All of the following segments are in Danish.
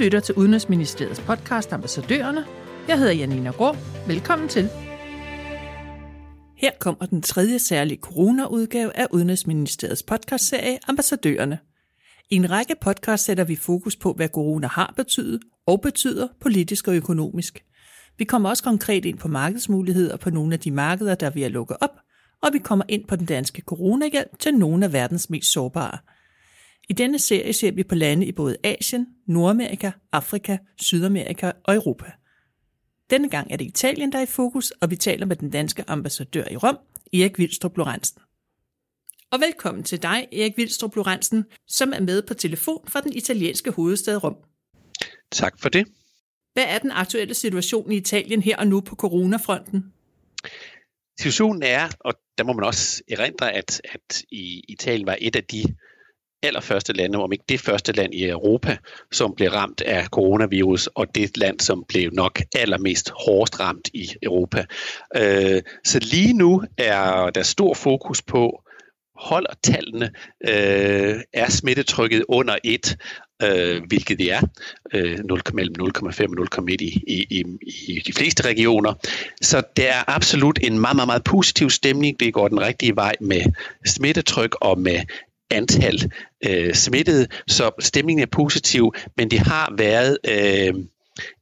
lytter til Udenrigsministeriets podcast Ambassadørerne. Jeg hedder Janina Grå. Velkommen til. Her kommer den tredje særlige corona-udgave af Udenrigsministeriets podcastserie Ambassadørerne. I en række podcast sætter vi fokus på, hvad corona har betydet og betyder politisk og økonomisk. Vi kommer også konkret ind på markedsmuligheder på nogle af de markeder, der vi har lukket op, og vi kommer ind på den danske coronahjælp til nogle af verdens mest sårbare – i denne serie ser vi på lande i både Asien, Nordamerika, Afrika, Sydamerika og Europa. Denne gang er det Italien, der er i fokus, og vi taler med den danske ambassadør i Rom, Erik Vildstrup Lorentzen. Og velkommen til dig, Erik Vildstrup Lorentzen, som er med på telefon fra den italienske hovedstad Rom. Tak for det. Hvad er den aktuelle situation i Italien her og nu på coronafronten? Situationen er, og der må man også erindre, at, at i Italien var et af de allerførste lande, om ikke det første land i Europa, som blev ramt af coronavirus, og det land, som blev nok allermest hårdest ramt i Europa. Øh, så lige nu er der stor fokus på, holder tallene, øh, er smittetrykket under 1, øh, hvilket det er, øh, 0, mellem 0,5 og 0,1 i, i, i, i de fleste regioner. Så der er absolut en meget, meget, meget positiv stemning. Det går den rigtige vej med smittetryk og med antal øh, smittede, så stemningen er positiv, men det har været øh,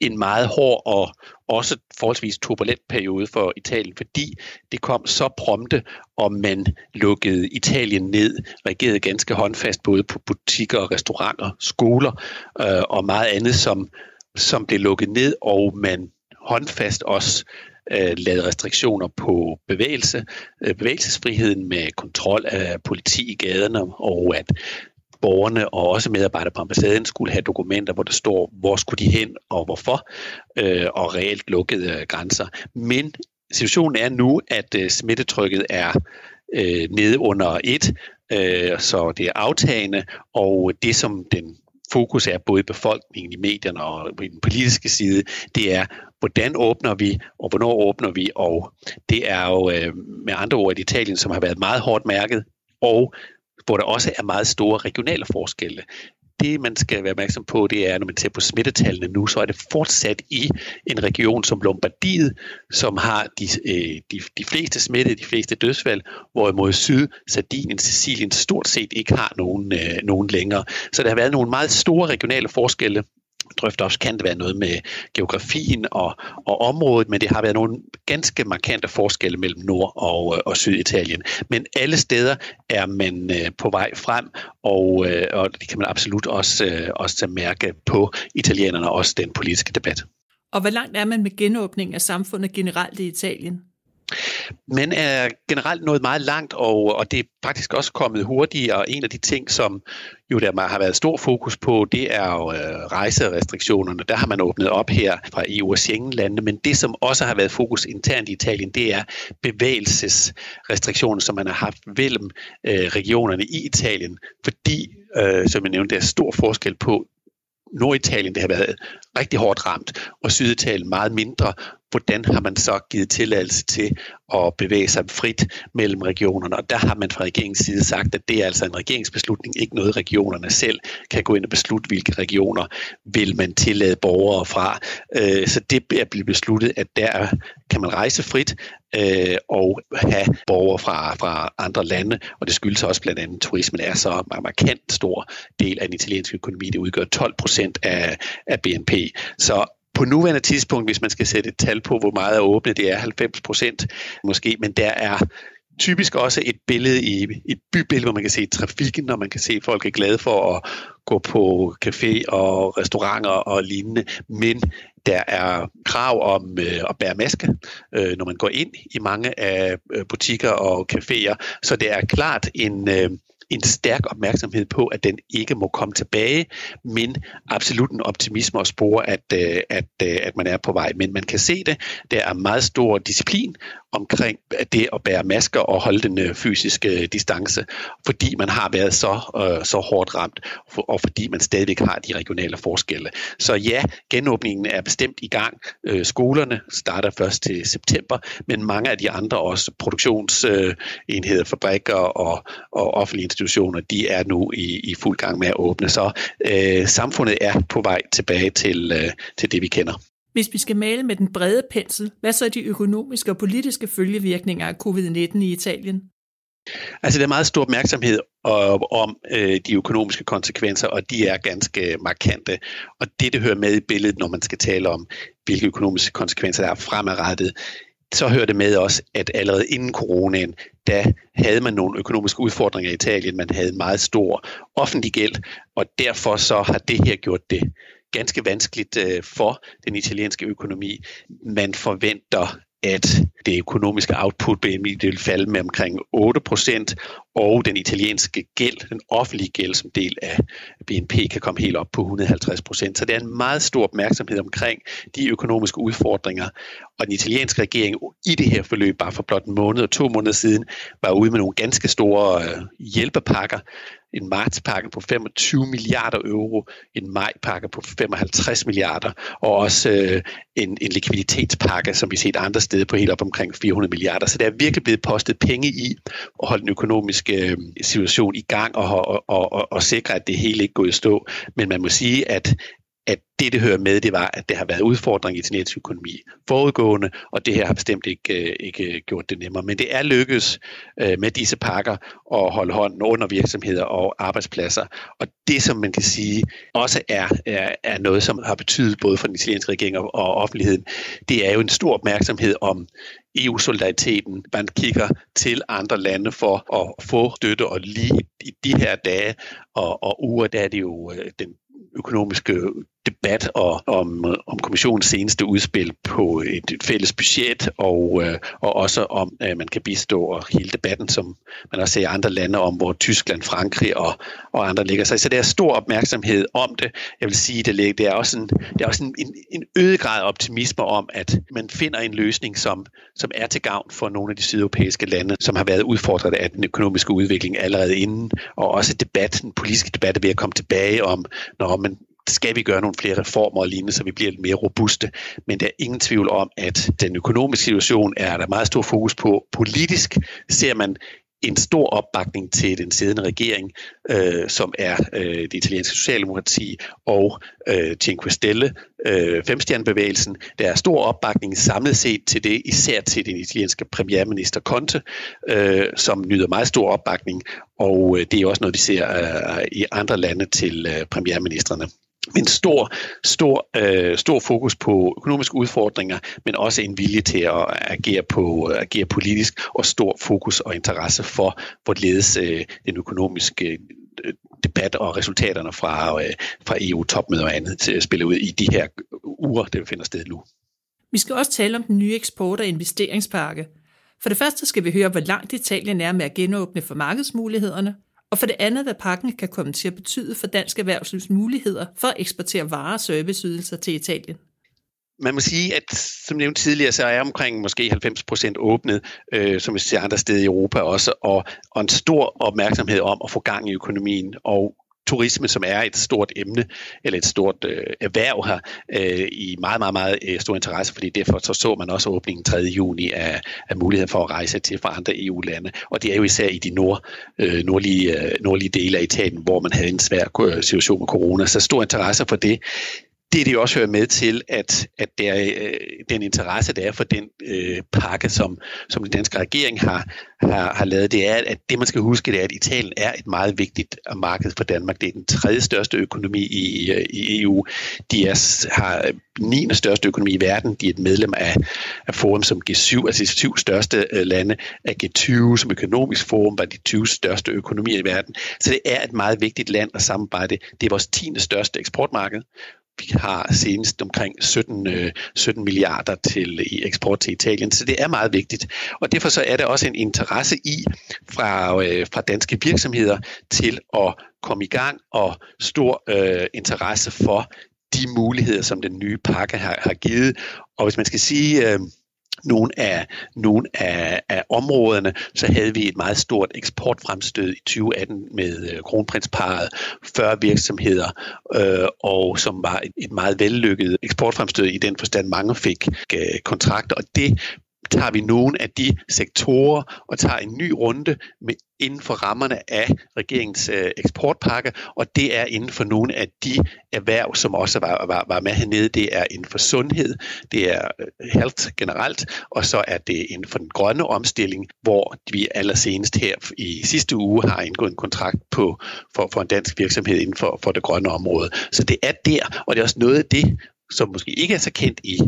en meget hård og også forholdsvis turbulent periode for Italien, fordi det kom så prompte, og man lukkede Italien ned, reagerede ganske håndfast både på butikker, restauranter, skoler øh, og meget andet, som, som blev lukket ned, og man håndfast også øh, Øh, lavet restriktioner på bevægelse, øh, bevægelsesfriheden med kontrol af politi i gaderne, og at borgerne og også medarbejdere på ambassaden skulle have dokumenter, hvor der står, hvor skulle de hen og hvorfor, øh, og reelt lukkede øh, grænser. Men situationen er nu, at øh, smittetrykket er øh, nede under et, øh, så det er aftagende, og det som den fokus er både i befolkningen, i medierne og på den politiske side, det er, hvordan åbner vi, og hvornår åbner vi, og det er jo øh, med andre ord et Italien, som har været meget hårdt mærket, og hvor der også er meget store regionale forskelle det, man skal være opmærksom på, det er, når man ser på smittetallene nu, så er det fortsat i en region som Lombardiet, som har de, øh, de, de fleste smittede, de fleste dødsfald, hvorimod Syd, Sardinien, Sicilien stort set ikke har nogen, øh, nogen længere. Så der har været nogle meget store regionale forskelle drøfter også, kan det være noget med geografien og, og området, men det har været nogle ganske markante forskelle mellem Nord- og, øh, og Syditalien. Men alle steder er man øh, på vej frem, og, øh, og det kan man absolut også, øh, også mærke på italienerne, også den politiske debat. Og hvor langt er man med genåbning af samfundet generelt i Italien? Men er generelt nået meget langt, og, og det er faktisk også kommet hurtigere. En af de ting, som jo der har været stor fokus på, det er jo øh, rejserestriktionerne. Der har man åbnet op her fra EU og Schengen-landene, men det, som også har været fokus internt i Italien, det er bevægelsesrestriktioner, som man har haft mellem øh, regionerne i Italien, fordi, øh, som jeg nævnte, der er stor forskel på, Norditalien det har været rigtig hårdt ramt, og Syditalien meget mindre, hvordan har man så givet tilladelse til at bevæge sig frit mellem regionerne? Og der har man fra regeringens side sagt, at det er altså en regeringsbeslutning, ikke noget regionerne selv kan gå ind og beslutte, hvilke regioner vil man tillade borgere fra. Øh, så det er blevet besluttet, at der kan man rejse frit øh, og have borgere fra, fra andre lande, og det skyldes også blandt andet, at turismen er så markant stor del af den italienske økonomi. Det udgør 12 procent af, af BNP. Så på nuværende tidspunkt, hvis man skal sætte et tal på, hvor meget er åbne, det er 90 procent måske, men der er typisk også et billede i et bybillede, hvor man kan se trafikken, og man kan se, at folk er glade for at gå på café og restauranter og lignende, men der er krav om øh, at bære maske, øh, når man går ind i mange af øh, butikker og caféer, så det er klart en, øh, en stærk opmærksomhed på, at den ikke må komme tilbage, men absolut en optimisme og spore, at, øh, at, øh, at man er på vej. Men man kan se det, der er meget stor disciplin omkring det at bære masker og holde den øh, fysiske distance, fordi man har været så, øh, så hårdt ramt, og fordi man stadigvæk har de regionale forskelle. Så ja, genåbningen er bestemt i gang. Skolerne starter først til september, men mange af de andre også produktionsenheder, fabrikker og, og offentlige institutioner, de er nu i, i fuld gang med at åbne. Så øh, samfundet er på vej tilbage til, øh, til det, vi kender. Hvis vi skal male med den brede pensel, hvad så er de økonomiske og politiske følgevirkninger af covid-19 i Italien? Altså, der er meget stor opmærksomhed om øh, de økonomiske konsekvenser, og de er ganske markante. Og det, det hører med i billedet, når man skal tale om, hvilke økonomiske konsekvenser der er fremadrettet, så hører det med også, at allerede inden coronaen, der havde man nogle økonomiske udfordringer i Italien. Man havde en meget stor offentlig gæld, og derfor så har det her gjort det ganske vanskeligt øh, for den italienske økonomi. Man forventer at det økonomiske output BNP vil falde med omkring 8%, og den italienske gæld, den offentlige gæld som del af BNP, kan komme helt op på 150%. Så det er en meget stor opmærksomhed omkring de økonomiske udfordringer. Og den italienske regering i det her forløb, bare for blot en måned og to måneder siden, var ude med nogle ganske store øh, hjælpepakker, en martspakke på 25 milliarder euro, en majpakke på 55 milliarder, og også øh, en, en likviditetspakke, som vi set andre steder på helt op omkring 400 milliarder. Så der er virkelig blevet postet penge i at holde den økonomiske øh, situation i gang og, og, og, og, og sikre, at det hele ikke går i stå. Men man må sige, at at det, det hører med, det var, at det har været udfordring i italiensk økonomi forudgående, og det her har bestemt ikke, øh, ikke gjort det nemmere. Men det er lykkedes øh, med disse pakker at holde hånden under virksomheder og arbejdspladser. Og det, som man kan sige, også er, er, er noget, som har betydet både for den italienske regering og, og offentligheden, det er jo en stor opmærksomhed om EU-solidariteten. Man kigger til andre lande for at få støtte, og lige i de her dage og, og uger, der er det jo øh, den økonomiske debat og, om, øh, om kommissionens seneste udspil på et, et fælles budget, og, øh, og også om, at man kan bistå og hele debatten, som man også ser i andre lande om, hvor Tyskland, Frankrig og, og andre ligger sig. Så der er stor opmærksomhed om det. Jeg vil sige, det, det er også, en, det er også en, en, en øget grad af optimisme om, at man finder en løsning, som, som er til gavn for nogle af de sydeuropæiske lande, som har været udfordret af den økonomiske udvikling allerede inden, og også debatten, politiske debat ved at komme tilbage om, når man skal vi gøre nogle flere reformer og lignende, så vi bliver lidt mere robuste. Men der er ingen tvivl om, at den økonomiske situation er der meget stor fokus på. Politisk ser man en stor opbakning til den siddende regering, øh, som er øh, det italienske socialdemokrati og øh, Cinque Stelle, øh, femstjernebevægelsen. Der er stor opbakning samlet set til det, især til den italienske premierminister Conte, øh, som nyder meget stor opbakning, og øh, det er også noget, vi ser øh, i andre lande til øh, premierministerne en stor, stor, øh, stor fokus på økonomiske udfordringer, men også en vilje til at agere, på, øh, agere politisk, og stor fokus og interesse for, hvorledes øh, den økonomiske øh, debat og resultaterne fra, øh, fra EU-topmøder og andet til at spille ud i de her uger, der finder sted nu. Vi skal også tale om den nye eksport- og investeringspakke. For det første skal vi høre, hvor langt Italien er med at genåbne for markedsmulighederne, og for det andet, hvad pakken kan komme til at betyde for dansk erhvervslivs muligheder for at eksportere varer og serviceydelser til Italien. Man må sige, at som nævnt tidligere, så er omkring måske 90 procent åbnet, øh, som vi ser andre steder i Europa også, og, og en stor opmærksomhed om at få gang i økonomien. Og turisme, som er et stort emne, eller et stort øh, erhverv her, øh, i meget, meget, meget øh, stor interesse, fordi derfor så, så man også åbningen 3. juni af, af muligheden for at rejse til fra andre EU-lande. Og det er jo især i de nord, øh, nordlige, øh, nordlige dele af Italien, hvor man havde en svær øh, situation med corona. Så stor interesse for det det, det også hører med til, at, at der, øh, den interesse, der er for den øh, pakke, som, som den danske regering har, har, har lavet, det er, at det man skal huske, det er, at Italien er et meget vigtigt marked for Danmark. Det er den tredje største økonomi i, i EU. De er, har 9. største økonomi i verden. De er et medlem af, af forum som G7, altså de syv største øh, lande af G20, som økonomisk forum var de 20 største økonomier i verden. Så det er et meget vigtigt land at samarbejde. Det er vores 10. største eksportmarked vi har senest omkring 17, 17 øh, milliarder til øh, i eksport til Italien, så det er meget vigtigt. Og derfor så er der også en interesse i fra, øh, fra danske virksomheder til at komme i gang og stor øh, interesse for de muligheder, som den nye pakke har, har givet. Og hvis man skal sige, øh, nogle af, nogle af, af områderne, så havde vi et meget stort eksportfremstød i 2018 med øh, kronprinsparet, 40 virksomheder, øh, og som var et, et meget vellykket eksportfremstød i den forstand, mange fik øh, kontrakter, og det tager vi nogle af de sektorer og tager en ny runde med inden for rammerne af regeringens øh, eksportpakke, og det er inden for nogle af de erhverv, som også var, var, var med hernede. Det er inden for sundhed, det er øh, health generelt, og så er det inden for den grønne omstilling, hvor vi allersenest her i sidste uge har indgået en kontrakt på, for, for en dansk virksomhed inden for, for det grønne område. Så det er der, og det er også noget af det, som måske ikke er så kendt i,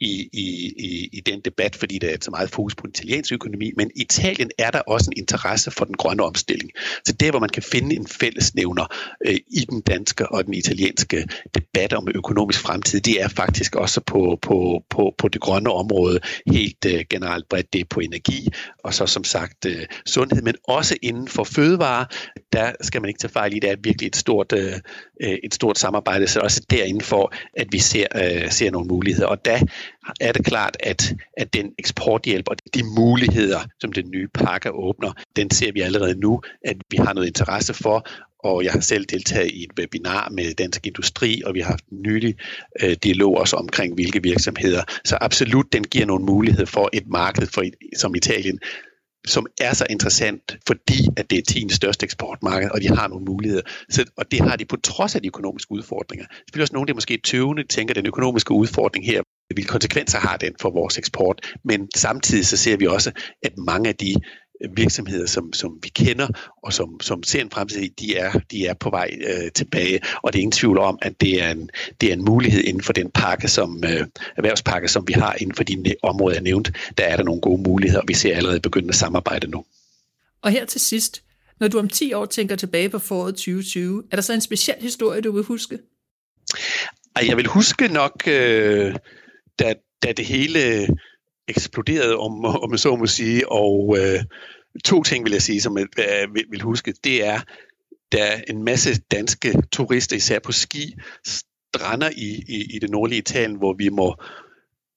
i, i, i, i den debat, fordi der er så meget fokus på italiensk økonomi, men i Italien er der også en interesse for den grønne omstilling. Så det, hvor man kan finde en fællesnævner øh, i den danske og den italienske debat om økonomisk fremtid, det er faktisk også på, på, på, på det grønne område, helt øh, generelt bredt, det er på energi, og så som sagt øh, sundhed, men også inden for fødevare, der skal man ikke tage fejl i, det er virkelig et stort, øh, øh et stort samarbejde, så også derinde for, at vi ser, øh, ser nogle muligheder. Og der er det klart, at, at den eksporthjælp og de muligheder, som den nye pakke åbner, den ser vi allerede nu, at vi har noget interesse for, og jeg har selv deltaget i et webinar med Dansk Industri, og vi har haft en nylig øh, dialog også omkring, hvilke virksomheder. Så absolut, den giver nogle muligheder for et marked for, som Italien, som er så interessant, fordi at det er 10. største eksportmarked, og de har nogle muligheder. Så, og det har de på trods af de økonomiske udfordringer. Det er også nogen, der måske tøvende tænker, at den økonomiske udfordring her hvilke konsekvenser har den for vores eksport. Men samtidig så ser vi også, at mange af de virksomheder, som, som vi kender, og som, som ser en fremtid, de er, de er på vej øh, tilbage, og det er ingen tvivl om, at det er en, det er en mulighed inden for den pakke, som, øh, erhvervspakke, som vi har inden for de områder, jeg nævnt. Der er der nogle gode muligheder, og vi ser allerede begynde at samarbejde nu. Og her til sidst, når du om 10 år tænker tilbage på foråret 2020, er der så en speciel historie, du vil huske? Jeg vil huske nok... Øh, da, da det hele eksploderede, om, om så må sige, og øh, to ting vil jeg sige, som jeg øh, vil, vil huske, det er, da en masse danske turister, især på ski, strander i, i, i det nordlige Italien, hvor vi må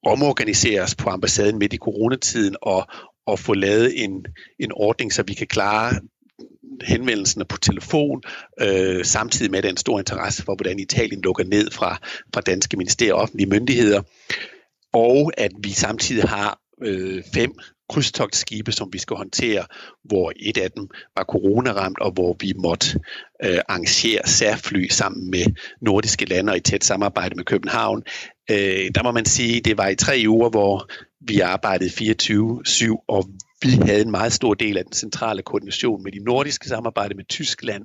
omorganisere os på ambassaden midt i coronatiden og, og få lavet en, en ordning, så vi kan klare henvendelserne på telefon, øh, samtidig med, at der er en stor interesse for, hvordan Italien lukker ned fra, fra danske ministerier og offentlige myndigheder og at vi samtidig har øh, fem krydstogtskibe, som vi skal håndtere, hvor et af dem var coronaramt, og hvor vi måtte øh, arrangere særfly sammen med nordiske lande og i tæt samarbejde med København. Øh, der må man sige, det var i tre uger, hvor vi arbejdede 24-7, og vi havde en meget stor del af den centrale koordination med de nordiske samarbejde med Tyskland,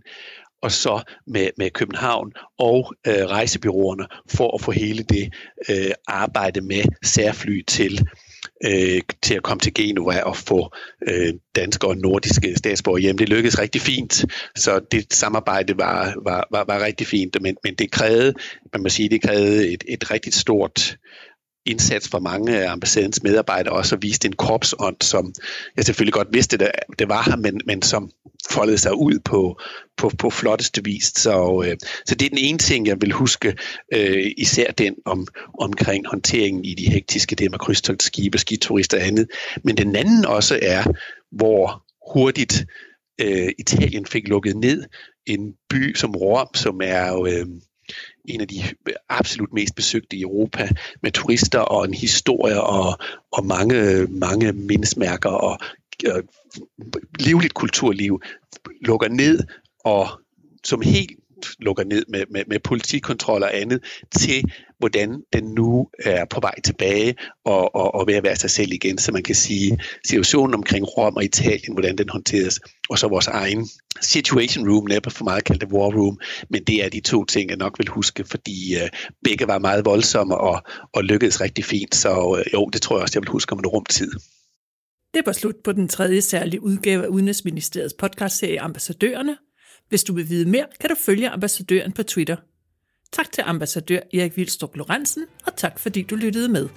og så med, med København og øh, rejsebyråerne for at få hele det øh, arbejde med særfly til øh, til at komme til Genova og få øh, danske og nordiske statsborger hjem. Det lykkedes rigtig fint, så det samarbejde var, var, var, var rigtig fint, men, men det krævede, man må sige, det krævede et, et rigtig stort indsats fra mange af ambassadens medarbejdere også og viste en korpsånd, som jeg selvfølgelig godt vidste, det, det var her, men, men som foldede sig ud på, på, på flotteste vis. Så, øh, så det er den ene ting, jeg vil huske, øh, især den om, omkring håndteringen i de hektiske det med krydstogtskibe, skiturister og andet. Men den anden også er, hvor hurtigt øh, Italien fik lukket ned en by som Rom, som er øh, en af de absolut mest besøgte i Europa, med turister og en historie og, og mange, mange mindesmærker og, og livligt kulturliv lukker ned og som helt lukker ned med, med, med politikontrol og andet, til hvordan den nu er på vej tilbage og, og, og ved at være sig selv igen. Så man kan sige, situationen omkring Rom og Italien, hvordan den håndteres, og så vores egen situation room, næppe for meget kaldt det war room, men det er de to ting, jeg nok vil huske, fordi øh, begge var meget voldsomme og, og lykkedes rigtig fint, så øh, jo, det tror jeg også, jeg vil huske om en rumtid. Det var slut på den tredje særlige udgave af Udenrigsministeriets podcastserie Ambassadørerne. Hvis du vil vide mere, kan du følge ambassadøren på Twitter. Tak til ambassadør Erik Vildstrup Lorentzen, og tak fordi du lyttede med.